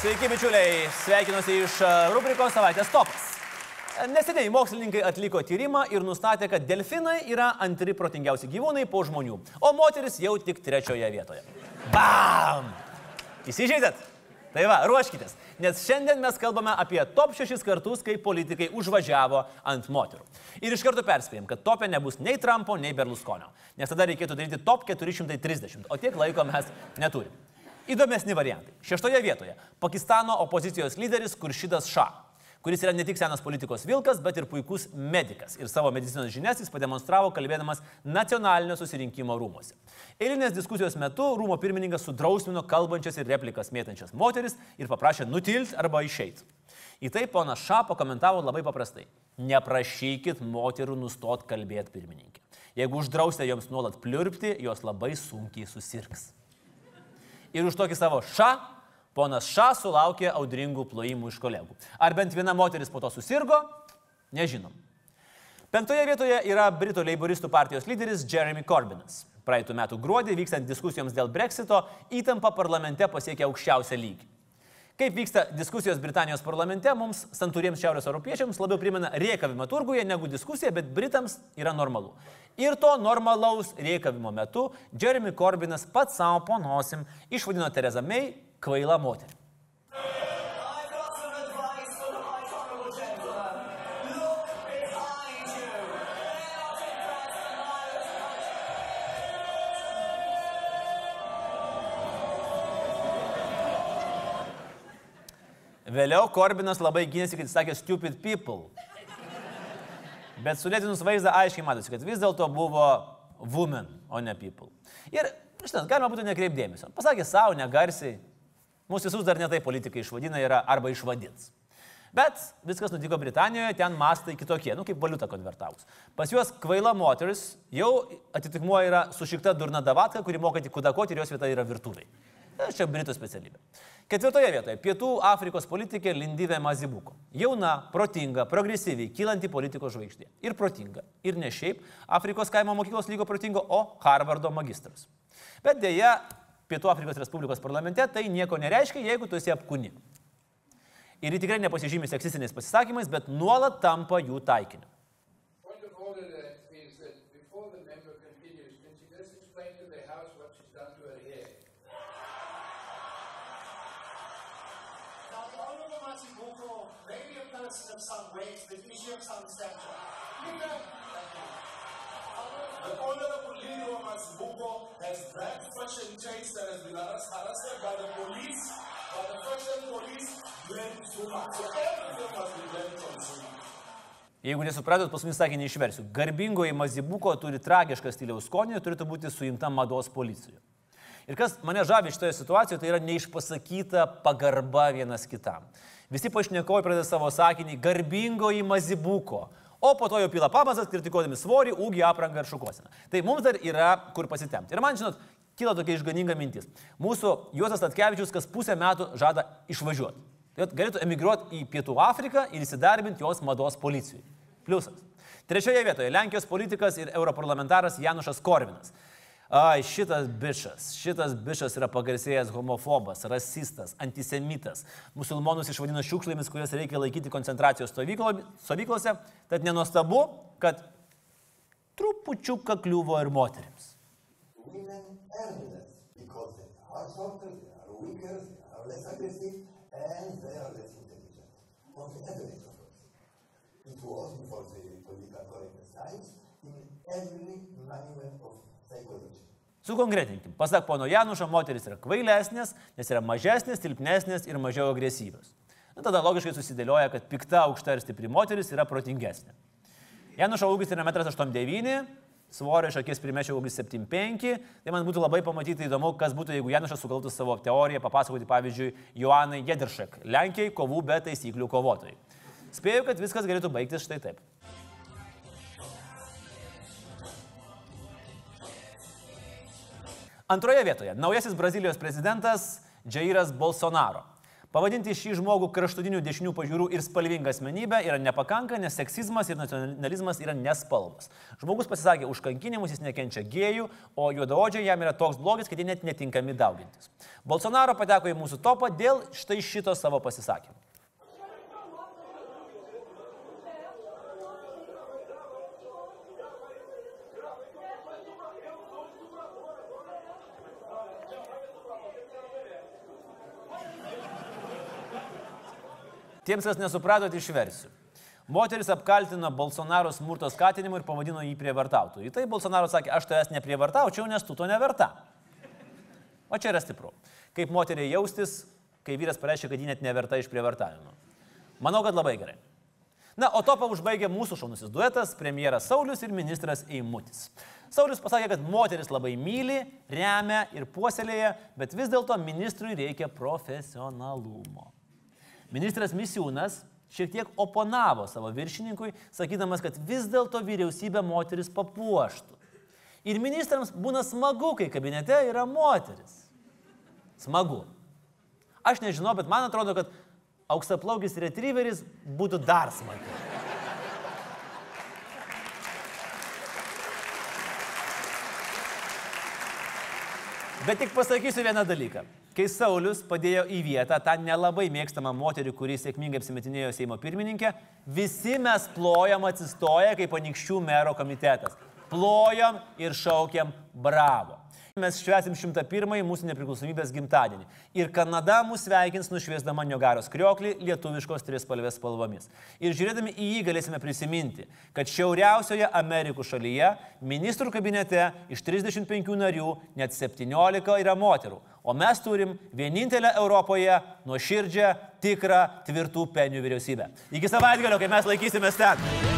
Sveiki, bičiuliai, sveikinuosi iš e, rubrikos savaitės topas. Neseniai mokslininkai atliko tyrimą ir nustatė, kad delfinai yra antri protingiausi gyvūnai po žmonių, o moteris jau tik trečioje vietoje. Bam! Įsižeidėt? Tai va, ruoškitės, nes šiandien mes kalbame apie top 6 kartus, kai politikai užvažiavo ant moterų. Ir iš karto perspėjom, kad topė nebus nei Trumpo, nei Berlusconio, nes tada reikėtų daryti top 430, o tiek laiko mes neturim. Įdomesni variantai. Šeštoje vietoje - Pakistano opozicijos lyderis Kuršidas Ša, kuris yra ne tik senas politikos vilkas, bet ir puikus medicas. Ir savo medicinos žinias jis pademonstravo kalbėdamas nacionalinio susirinkimo rūmose. Eilinės diskusijos metu rūmo pirmininkas sudrausmino kalbančias ir replikas mėtančias moteris ir paprašė nutilti arba išeiti. Į tai ponas Ša pakomentavo labai paprastai. Neprašykit moterų nustot kalbėti pirmininkė. Jeigu uždrausite joms nuolat pliurpti, jos labai sunkiai susirgs ir už tokį savo ša, ponas ša sulaukė audringų plojimų iš kolegų. Ar bent viena moteris po to susirgo, nežinom. Penktoje vietoje yra Britų leiboristų partijos lyderis Jeremy Corbynas. Praeitų metų gruodį vykstant diskusijoms dėl Brexito įtampa parlamente pasiekė aukščiausią lygį. Kaip vyksta diskusijos Britanijos parlamente, mums santūriems šiaurės europiečiams labiau primena riekavimą turguje negu diskusija, bet Britams yra normalu. Ir to normalaus riekavimo metu Jeremy Corbynas pats savo ponosim išvadino Terezą May kvailą moterį. Vėliau Korbinas labai gynėsi, kad jis sakė stupid people. Bet sulėtinus vaizdą aiškiai matosi, kad vis dėlto buvo women, o ne people. Ir, žinot, galima būtų nekreipdėmėsio. Pasakė savo, negarsiai. Mūsų visus dar netai politikai išvadina yra arba išvadins. Bet viskas nutiko Britanijoje, ten mastai kitokie, nu kaip valiuta konvertavus. Pas juos kvaila moteris jau atitikmuo yra sušikta durna davatka, kuri moka tik kudakoti ir jos vieta yra virtuviai. Čia Britų specialybė. Ketvirtoje vietoje - Pietų Afrikos politikė Lindyvė Mazibuko. Jauna, protinga, progresyviai, kylanti politikos žvaigždė. Ir protinga. Ir ne šiaip Afrikos kaimo mokyklos lygo protingo, o Harvardo magistras. Bet dėja, Pietų Afrikos Respublikos parlamente tai nieko nereiškia, jeigu tu esi apkūni. Ir ji tikrai nepasižymė seksistiniais pasisakymais, bet nuolat tampa jų taikiniu. May be a person of some weight, but is she of some stature? Leader, thank you. The Honorable Lilo Masbuko has bad fashion taste that has been harassed by the police, by the fashion police, blamed Zuma. So everything must be blamed on Zuma. Jeigu nesupratot, pas mus sakė neišversiu. Garbingoji Mazibuko turi tragišką stiliaus skonį ir turėtų būti suimta mados policijoje. Ir kas mane žavi šitoje situacijoje, tai yra neišpasakyta pagarba vienas kitam. Visi pašnekovai pradeda savo sakinį garbingoji Mazibuko, o po to jau pila pamazas, kritikuodami svorį, ūgį, aprangą ir šukosiną. Tai mums dar yra kur pasitemti. Ir man, žinot, kyla tokia išganinga mintis. Mūsų Juozas Tatkevičius kas pusę metų žada išvažiuoti. Tai galėtų emigruoti į Pietų Afriką ir įsidarbinti jos mados policijai. Pliusas. Trečioje vietoje Lenkijos politikas ir europarlamentaras Janušas Korvinas. Ai, šitas bišas, šitas bišas yra pagarsėjęs homofobas, rasistas, antisemitas. Musulmonus išvadino šiukšlėmis, kurias reikia laikyti koncentracijos stovyklo- stovyklose. Tad nenuostabu, kad trupučiuką kliuvo ir course. It was before the political correctness times in every manual of psychology. Sukonkretinkim. Pasak pono Janušo, moteris yra kvailesnės, nes yra mažesnės, silpnesnės ir mažiau agresyvios. Na, tada logiškai susidėlioja, kad pikta, aukšta ir stipri moteris yra protingesnė. Janušo ūgis yra 1,89 m, svorio iš akies primečiau ūgis 7,5. Tai man būtų labai pamatyti įdomu, kas būtų, jeigu Janušas sugaltų savo teoriją papasakoti, pavyzdžiui, Joanai Jederšek, Lenkijai kovų be taisyklių kovotojai. Spėju, kad viskas galėtų baigtis štai taip. Antroje vietoje naujasis Brazilijos prezidentas Jairas Bolsonaro. Pavadinti šį žmogų kraštutinių dešinių pažiūrų ir spalvingą asmenybę yra nepakanka, nes seksizmas ir nacionalizmas yra nespalvos. Žmogus pasisakė už kankinimus, jis nekenčia gėjų, o juodaodžiai jam yra toks blogis, kad jie net netinkami daugintis. Bolsonaro pateko į mūsų topą dėl štai šito savo pasisakymų. Tiems, kas nesupratot, išversiu. Moteris apkaltino Bolsonaro smurto skatinimu ir pavadino jį prievartautų. Į tai Bolsonaro sakė, aš tavęs neprievartaučiau, nes tu to neverta. O čia yra stipru. Kaip moteriai jaustis, kai vyras pareiškia, kad ji net neverta iš prievartavimo. Manau, kad labai gerai. Na, o topą užbaigė mūsų šaunusis duetas, premjeras Saulis ir ministras Eimutis. Saulis pasakė, kad moteris labai myli, remia ir puoselėja, bet vis dėlto ministrui reikia profesionalumo. Ministras Misiūnas šiek tiek oponavo savo viršininkui, sakydamas, kad vis dėlto vyriausybė moteris papuoštų. Ir ministrams būna smagu, kai kabinete yra moteris. Smagu. Aš nežinau, bet man atrodo, kad auksaplaugis retrieveris būtų dar smagiau. Bet tik pasakysiu vieną dalyką. Kai Saulis padėjo į vietą tą nelabai mėgstamą moterį, kuri sėkmingai apsimetinėjo Seimo pirmininkę, visi mes plojam atsistoję kaip panikščių mero komitetas. Plojam ir šaukiam bravo. Mes švesim 101 mūsų nepriklausomybės gimtadienį. Ir Kanada mus sveikins nušviesdama Niogaros krioklį lietuviškos trispalvės spalvomis. Ir žiūrėdami į jį galėsime prisiminti, kad šiauriausioje Amerikos šalyje ministrų kabinete iš 35 narių net 17 yra moterų. O mes turim vienintelę Europoje nuoširdžią, tikrą, tvirtų penių vyriausybę. Iki savaitgalio, kai mes laikysime ten.